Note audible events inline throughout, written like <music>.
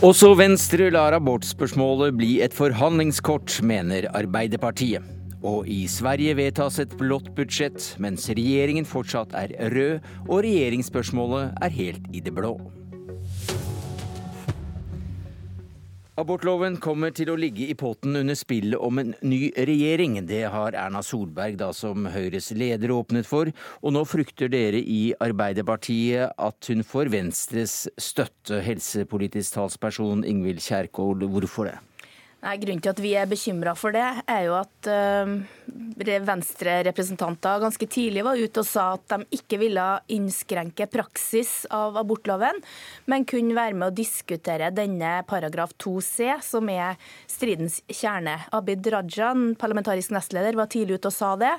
Også Venstre lar abortspørsmålet bli et forhandlingskort, mener Arbeiderpartiet. Og i Sverige vedtas et blått budsjett, mens regjeringen fortsatt er rød, og regjeringsspørsmålet er helt i det blå. Abortloven kommer til å ligge i potten under spillet om en ny regjering. Det har Erna Solberg, da som Høyres leder, åpnet for. Og nå frykter dere i Arbeiderpartiet at hun får Venstres støtte. Helsepolitisk talsperson Ingvild Kjerkol, hvorfor det? Nei, Grunnen til at vi er bekymra for det, er jo at uh, Venstre-representanter ganske tidlig var ute og sa at de ikke ville innskrenke praksis av abortloven, men kunne være med å diskutere denne paragraf 2c, som er stridens kjerne. Abid Rajan, parlamentarisk nestleder, var tidlig ute og sa det.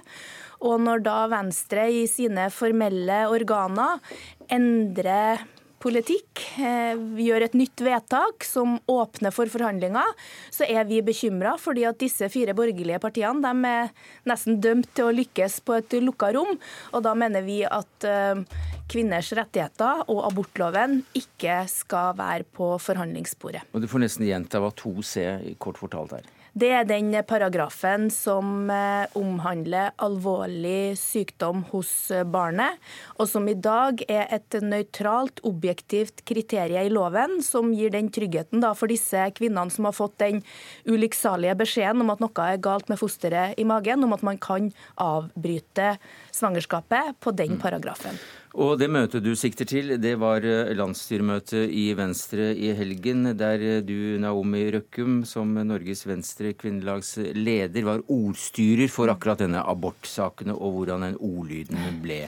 Og når da Venstre i sine formelle organer endrer politikk, eh, gjør et nytt vedtak som åpner for forhandlinger, så er vi bekymra fordi at disse fire borgerlige partiene de er nesten dømt til å lykkes på et lukka rom. Og da mener vi at eh, kvinners rettigheter og abortloven ikke skal være på forhandlingsbordet. Og Du får nesten gjenta hva 2C kort fortalt er. Det er den paragrafen som eh, omhandler alvorlig sykdom hos eh, barnet, og som i dag er et nøytralt, objektivt kriterium i loven, som gir den tryggheten for disse kvinnene som har fått den ulykksalige beskjeden om at noe er galt med fosteret i magen, om at man kan avbryte svangerskapet på den mm. paragrafen. Og det møtet du sikter til, det var eh, landsstyremøtet i Venstre i helgen, der eh, du, Naomi Røkkum, som Norges Venstre kvinnelags leder, var ordstyrer for akkurat denne abortsakene og hvordan den ordlyden ble.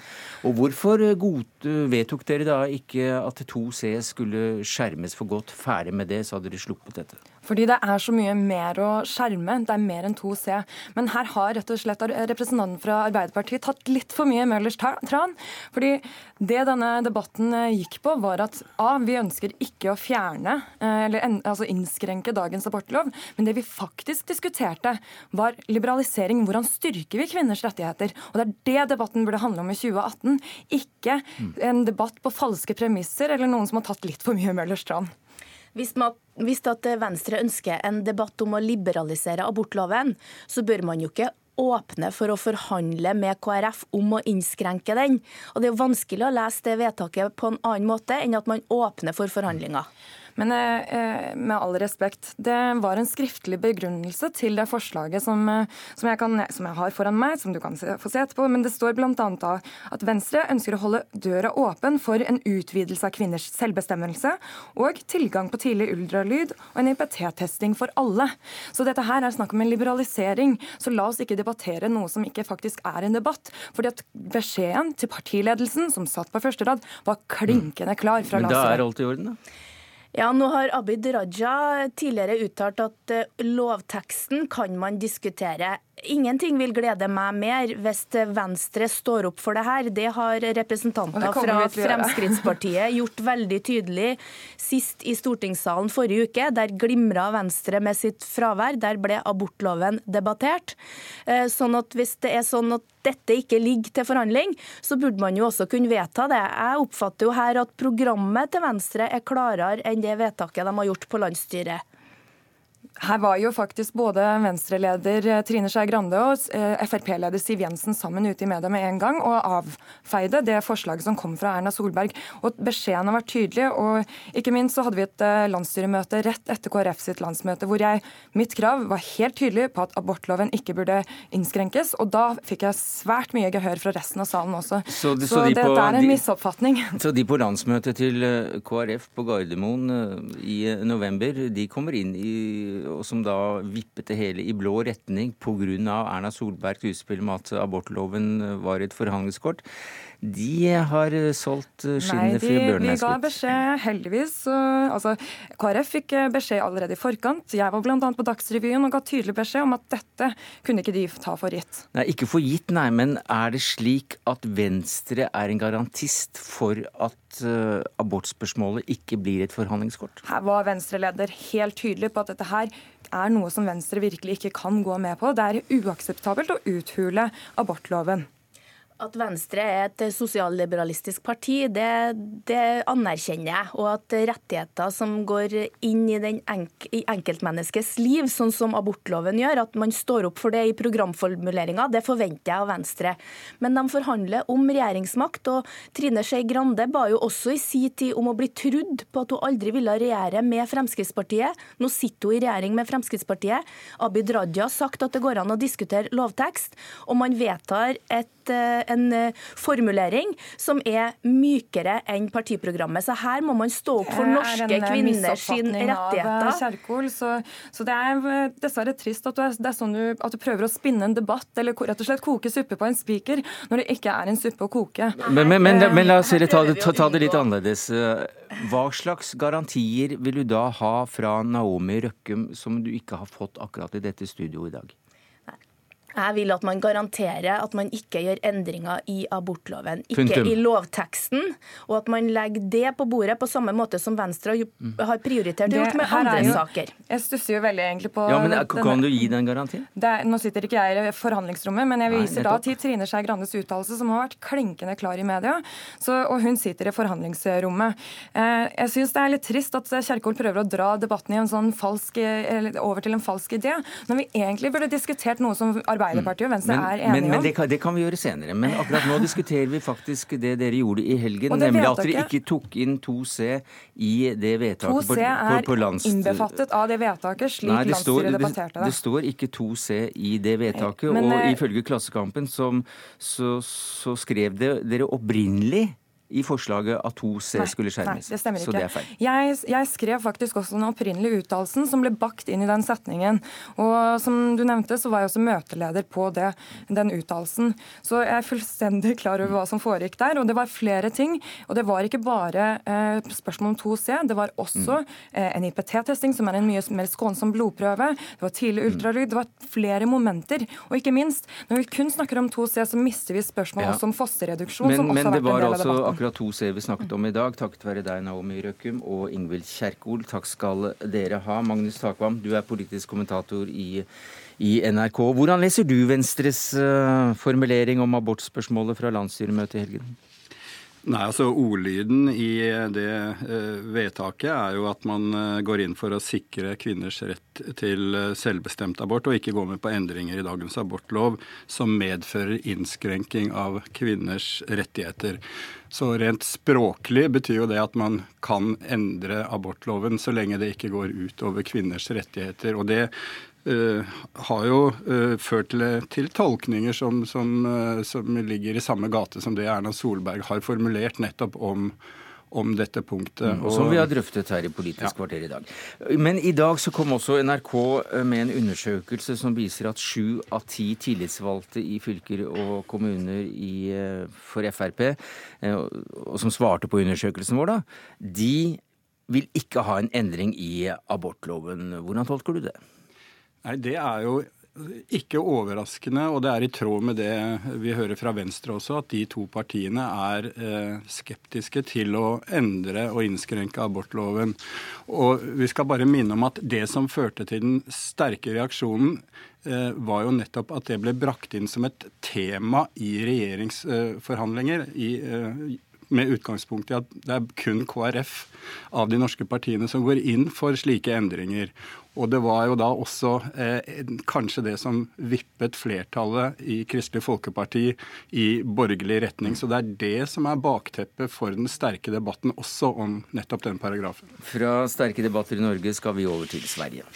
Og hvorfor eh, god, vedtok dere da ikke at 2C skulle skjermes for godt? Ferdig med det, så hadde dere sluppet dette? Fordi det er så mye mer å skjerme. Det er mer enn 2C. Men her har rett og slett representanten fra Arbeiderpartiet tatt litt for mye Møllers tran. Fordi det denne debatten eh, gikk på, var at A, vi ønsker ikke å fjerne eh, eller altså innskrenke dagens abortlov. Men det vi faktisk diskuterte, var liberalisering. Hvordan styrker vi kvinners rettigheter? Og det er det debatten burde handle om i 2018. Ikke en debatt på falske premisser eller noen som har tatt litt for mye Møllers tran. Hvis, man, hvis Venstre ønsker en debatt om å liberalisere abortloven, så bør man jo ikke åpne for å forhandle med KrF om å innskrenke den. Og Det er vanskelig å lese det vedtaket på en annen måte enn at man åpner for forhandlinger. Men eh, eh, med all respekt, det var en skriftlig begrunnelse til det forslaget som, eh, som, jeg, kan, som jeg, har foran meg, som du kan se, få se etterpå. Men det står bl.a. at Venstre ønsker å holde døra åpen for en utvidelse av kvinners selvbestemmelse og tilgang på tidlig ultralyd og en IPT-testing for alle. Så dette her er snakk om en liberalisering. Så la oss ikke debattere noe som ikke faktisk er en debatt. Fordi at beskjeden til partiledelsen, som satt på første rad, var klinkende klar fra Men da er alt i orden, da? Ja, nå har Abid Raja tidligere uttalt at eh, lovteksten kan man diskutere. Ingenting vil glede meg mer hvis Venstre står opp for det her. Det har representanter fra Fremskrittspartiet <laughs> gjort veldig tydelig sist i stortingssalen forrige uke. Der glimra Venstre med sitt fravær. Der ble abortloven debattert. Eh, sånn at hvis det er sånn at dette ikke ligger til forhandling, så burde man jo også kunne vedta det. Jeg oppfatter jo her at programmet til Venstre er klarere enn det vedtaket de har gjort på landsstyret. Her var jo faktisk både Venstre-leder eh, Trine Skei Grande og eh, Frp-leder Siv Jensen sammen ute i media med en gang og avfeide det forslaget som kom fra Erna Solberg. Og Beskjeden har vært tydelig. og Ikke minst så hadde vi et eh, landsstyremøte rett etter KrF sitt landsmøte hvor jeg, mitt krav var helt tydelig på at abortloven ikke burde innskrenkes. og Da fikk jeg svært mye gehør fra resten av salen også. Så, det, så, så de dette er en misoppfatning. <laughs> Så de på landsmøtet til KrF på Gardermoen i november, de kommer inn i og som da vippet det hele i blå retning pga. Erna Solbergs utspill med at abortloven var et forhandlingskort de har solgt solgt eh, skinnet for Nei, Vi ga beskjed, heldigvis. Altså, KrF fikk eh, beskjed allerede i forkant. Jeg var bl.a. på Dagsrevyen og ga tydelig beskjed om at dette kunne ikke de ta for gitt. Nei, Ikke for gitt, nei. Men er det slik at Venstre er en garantist for at uh, abortspørsmålet ikke blir et forhandlingskort? Her var Venstre-leder helt tydelig på at dette her er noe som Venstre virkelig ikke kan gå med på. Det er uakseptabelt å uthule abortloven. At Venstre er et sosialliberalistisk parti, det, det, anerkjenner jeg. Og at rettigheter som går inn i, enk i, enkeltmenneskets liv, sånn som abortloven gjør, at man står opp for det i programformuleringa, det forventer jeg av Venstre. Men de forhandler om regjeringsmakt, og Trine Skei Grande ba jo også i si tid om å bli trudd på at hun aldri ville regjere med Fremskrittspartiet. Nå sitter hun i regjering med Fremskrittspartiet. Abid Raja har sagt at det går an å diskutere lovtekst, og man vedtar et Eh, en eh, formulering som er mykere enn partiprogrammet. Så her må man stå opp for norske eh, kvinners rettigheter. Kjerkol, så, så, det er dessverre trist at du, er, er sånn du, at du, prøver å spinne en debatt eller rett og slett koke suppe på en spiker når det ikke er en suppe å koke. Men, men, men, men la oss ta ta, ta det litt annerledes. Hva slags garantier vil du da ha fra Naomi Røkkum som du ikke har fått akkurat i dette studioet i dag? Jeg vil at man garanterer at man ikke gjør endringer i abortloven. Ikke Punktum. i lovteksten, og at man legger det på bordet på samme måte som Venstre har prioritert det, gjort med andre jo, saker. Jeg stusser jo veldig egentlig på Ja, men Kan denne, du gi den garantien? Er, nå sitter ikke jeg i forhandlingsrommet, men jeg viser Nei, da til Trine Skei Grandes uttalelse, som har vært klinkende klar i media. Så, og hun sitter i forhandlingsrommet. Eh, jeg syns det er litt trist at Kjerkol prøver å dra debatten i en sånn falsk, over til en falsk idé, når vi egentlig burde diskutert noe som Arbeiderpartiet Arbeiderpartiet og Venstre men, er enige men, men det, kan, det, kan, vi gjøre senere. Men akkurat nå diskuterer vi faktisk det dere gjorde i helgen. Nemlig at dere ikke tok inn 2C i det vedtaket 2C er på, på innbefattet av det vedtaket, slik Nei, det landsstyret debatterte det. Det står ikke 2C i det vedtaket. Men, og eh, ifølge Klassekampen som, så, så skrev det, dere opprinnelig i forslaget at 2C skulle skjermes. Nei, det stemmer ikke. Så det er. Jeg, jeg skrev faktisk også den opprinnelige uttalelsen som ble bakt inn i den setningen. Og som du nevnte, så var jeg også møteleder på det, den uttalelsen. Så jeg er fullstendig klar over hva som foregikk der. Og det var flere ting. Og det var ikke bare eh, spørsmål om 2C, det var også eh, en IPT-testing, som er en mye mer skånsom blodprøve. Det var tidlig ultralyd. Det var flere momenter. Og ikke minst, når vi kun snakker om 2C, så mister vi spørsmål ja. også om fosterreduksjon, men, som også har vært en del av debatten akkurat to C vi snakket om i dag, takket være deg, Naomi Røkkum, og Ingvild Kjerkol. Takk skal dere ha. Magnus Takvam, du er politisk kommentator i, i NRK. Hvordan leser du Venstres uh, formulering om abortspørsmålet fra landsstyremøtet i helgen? Nei, altså Ordlyden i det eh, vedtaket er jo at man eh, går inn for å sikre kvinners rett til eh, selvbestemt abort, og ikke gå med på endringer i dagens abortlov som medfører innskrenking av kvinners rettigheter. Så rent språklig betyr jo det at man kan endre abortloven så lenge det ikke går ut over kvinners rettigheter. Og det har jo uh, ført til, til tolkninger som, som, som, ligger i samme gate som det Erna Solberg har formulert nettopp om, om dette punktet. Mm, og som vi har drøftet her i Politisk ja. kvarter i dag. Men i dag så kom også NRK med en undersøkelse som viser at sju av ti tillitsvalgte i fylker og kommuner i, for Frp, og som svarte på undersøkelsen vår, da, de vil ikke ha en endring i abortloven. Hvordan tolker du det? Nei, Det er jo ikke overraskende, og det er i tråd med det vi hører fra Venstre også, at de to partiene er eh, skeptiske til å endre og innskrenke abortloven. Og vi skal bare minne om at det som førte til den sterke reaksjonen, eh, var jo nettopp at det ble brakt inn som et tema i regjeringsforhandlinger. i eh, med utgangspunkt i at det er kun KrF av de norske partiene som går inn for slike endringer. Og det var jo da også eh, kanskje det som vippet flertallet i Kristelig Folkeparti i borgerlig retning. Så det er det som er bakteppet for den sterke debatten også om nettopp den paragrafen. Fra sterke debatter i Norge skal vi over til Sverige.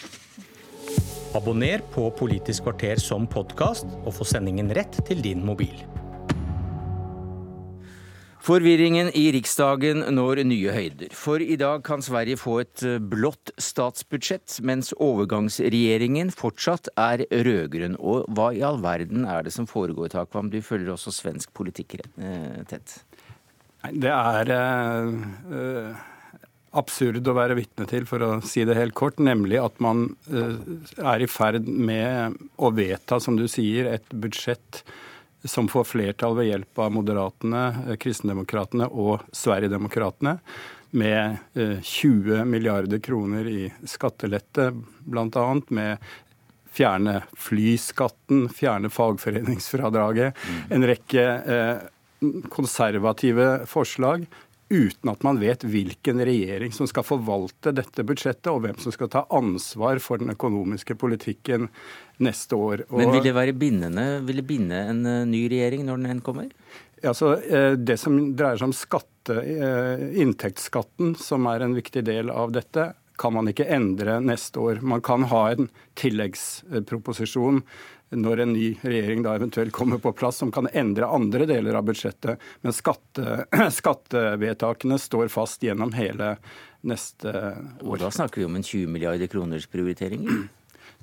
Abonner på Politisk kvarter som podkast, og få sendingen rett til din mobil. Forvirringen i Riksdagen når nye høyder. For i dag kan Sverige få et eh, blått statsbudsjett, mens overgangsregjeringen fortsatt er rød-grønn. Og hva i all verden er det som foregår, Takvam? Du følger også svensk politikk eh, tett. Det er eh, absurd å være vitne til, for å si det helt kort. Nemlig at man eh, er i ferd med å vedta, som du sier, et budsjett som får flertall ved hjelp av Moderatene, eh, Kristendemokratene og Sverigedemokratene, med 20 eh, milliarder kroner i skattelette, bl.a. med fjerne flyskatten, fjerne fagforeningsfradraget. Mm. En rekke eh, konservative forslag uten at man vet hvilken regjering som skal forvalte dette budsjettet, og hvem som skal ta ansvar for den økonomiske politikken neste år. Og Men vil det være bindende? Vil det binde en eh, ny regjering når den kommer? Altså, det som dreier seg om skatte, eh, inntektsskatten, som er en viktig del av dette, kan man ikke endre neste år. Man kan ha en tilleggsproposisjon når en ny regjering da eventuelt kommer på plass, som kan endre andre deler av budsjettet. Men skatte, <clears throat> skattevedtakene står fast gjennom hele neste år. Og da snakker vi om en 20 milliarder kroners prioritering? <clears throat>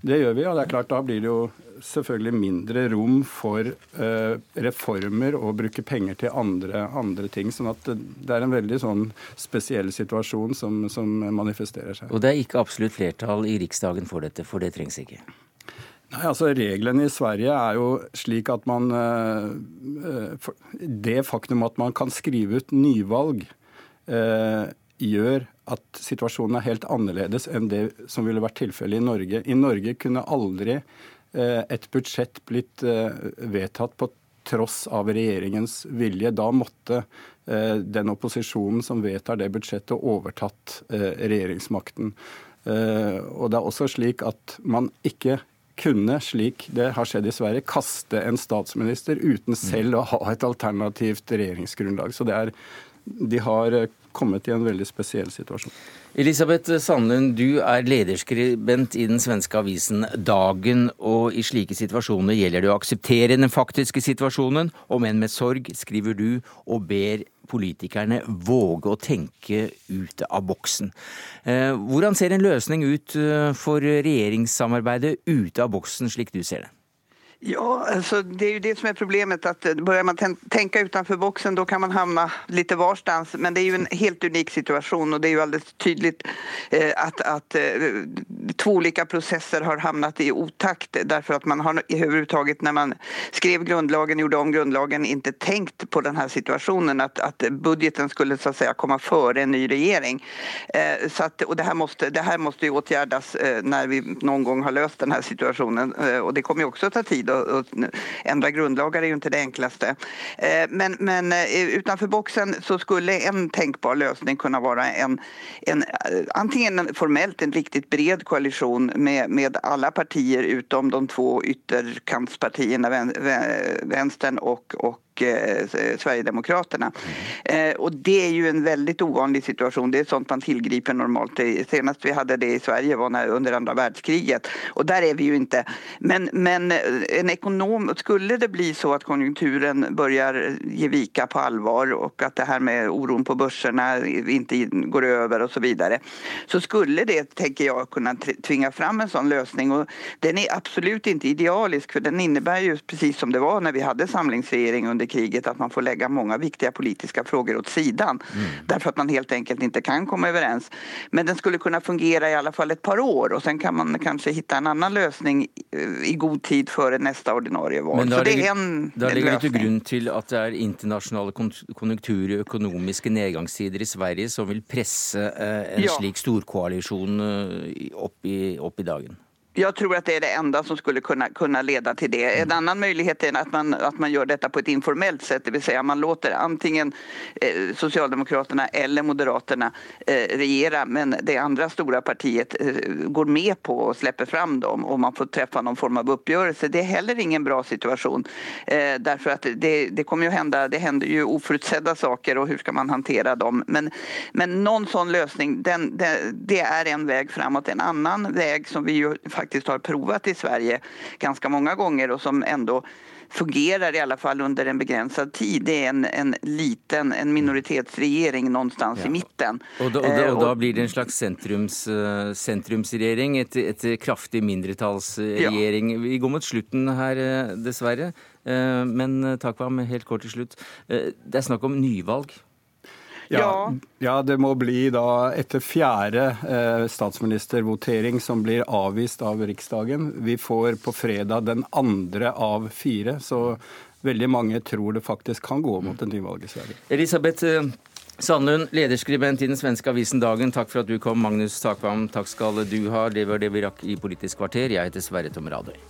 Det gjør vi, og det er klart da blir det jo selvfølgelig mindre rom for uh, reformer og bruke penger til andre, andre, ting. sånn at det er en veldig sånn spesiell situasjon som, som manifesterer seg. Og det er ikke absolutt flertall i Riksdagen for dette, for det trengs ikke? Nei, altså Reglene i Sverige er jo slik at man eh, Det faktum at man kan skrive ut nyvalg, eh, gjør at situasjonen er helt annerledes enn det som ville vært tilfellet i Norge. I Norge kunne aldri eh, et budsjett blitt vedtatt på tross av regjeringens vilje. Da måtte den opposisjonen som vedtar det budsjettet, overtatt regjeringsmakten. Og det er også slik at man ikke kunne, slik det har skjedd i Sverige, kaste en statsminister uten selv å ha et alternativt regjeringsgrunnlag. Så er, de har kommet i en veldig spesiell situasjon. Elisabeth Sandlund, du er lederskribent i den svenske avisen Dagen. Og i slike situasjoner gjelder det å akseptere den faktiske situasjonen, om enn med sorg, skriver du, og ber politikerne våge å tenke ut av boksen. Eh, hvordan ser en løsning ut eh, for regjeringssamarbeidet ute av boksen, slik du ser det? Ja, alltså det är ju det som är problemet att eh, börjar man tänka utanför boxen då kan man hamna lite varstans. Men det är ju en helt unik situation och det är ju alldeles tydligt eh, att, att eh, två olika processer har hamnat i otakt därför att man har överhuvudtaget när man skrev grundlagen, gjorde om grundlagen, inte tänkt på den här situationen att, att budgeten skulle så att säga komma före en ny regering. Eh, så att, och det här måste, det här måste ju åtgärdas eh, när vi någon gång har löst den här situationen eh, och det kommer ju också att ta tid och, ändra grundlagar är ju inte det enklaste. Eh, men, men eh, utanför boxen så skulle en tänkbar lösning kunna vara en, en eh, antingen formellt en riktigt bred koalition med, med alla partier utom de två ytterkantspartierna, vänstern och, och och eh, Sverigedemokraterna. Eh, och det är ju en väldigt ovanlig situation. Det är sånt man tillgriper normalt. Senast vi hade det i Sverige var när, under andra världskriget och där är vi ju inte. Men, men eh, en ekonom, skulle det bli så att konjunkturen börjar ge vika på allvar och att det här med oron på börserna inte går över och så vidare så skulle det, tänker jag, kunna tvinga fram en sån lösning. Och den är absolut inte idealisk för den innebär ju precis som det var när vi hade samlingsregering under under kriget att man får lägga många viktiga politiska frågor åt sidan mm. därför att man helt enkelt inte kan komma överens. Men den skulle kunna fungera i alla fall ett par år och sen kan man kanske hitta en annan lösning eh, i god tid före nästa ordinarie val. Men da ligger, en, da ligger det til grunn til at det er internasjonale konjunkturer og økonomiske nedgangstider i Sverige som vil presse eh, en ja. slik storkoalisjon eh, opp i, opp i dagen? Jag tror att det är det enda som skulle kunna, kunna leda till det. En annan möjlighet är att man, att man gör detta på ett informellt sätt, det vill säga man låter antingen eh, Socialdemokraterna eller Moderaterna eh, regera men det andra stora partiet eh, går med på och släpper fram dem och man får träffa någon form av uppgörelse. Det är heller ingen bra situation eh, därför att det, det kommer ju hända, det händer ju oförutsedda saker och hur ska man hantera dem? Men, men någon sån lösning, den, det, det är en väg framåt. En annan väg som vi ju faktiskt har provat i Sverige ganska många gånger och som ändå fungerar i alla fall under en begränsad tid. Det är en, en liten en minoritetsregering någonstans ja. i mitten. Og da, og, da, og da, eh, blir det en slags sentrums, eh, sentrumsregjering, et, et kraftig mindretallsregjering. Ja. Vi går mot slutten her, eh, dessverre. Men takk for ham helt kort til slutt. Det er snakk om nyvalg. Ja, ja, det må bli da etter fjerde eh, statsministervotering som blir avvist av Riksdagen. Vi får på fredag den andre av fire, så veldig mange tror det faktisk kan gå mot en nyvalg i Sverige. Elisabeth Sandlund, lederskribent i den svenske avisen Dagen, takk for at du kom. Magnus Takvam, takk skal du ha. Det var det vi rakk i Politisk kvarter. Jeg heter Sverre Tom Radøy.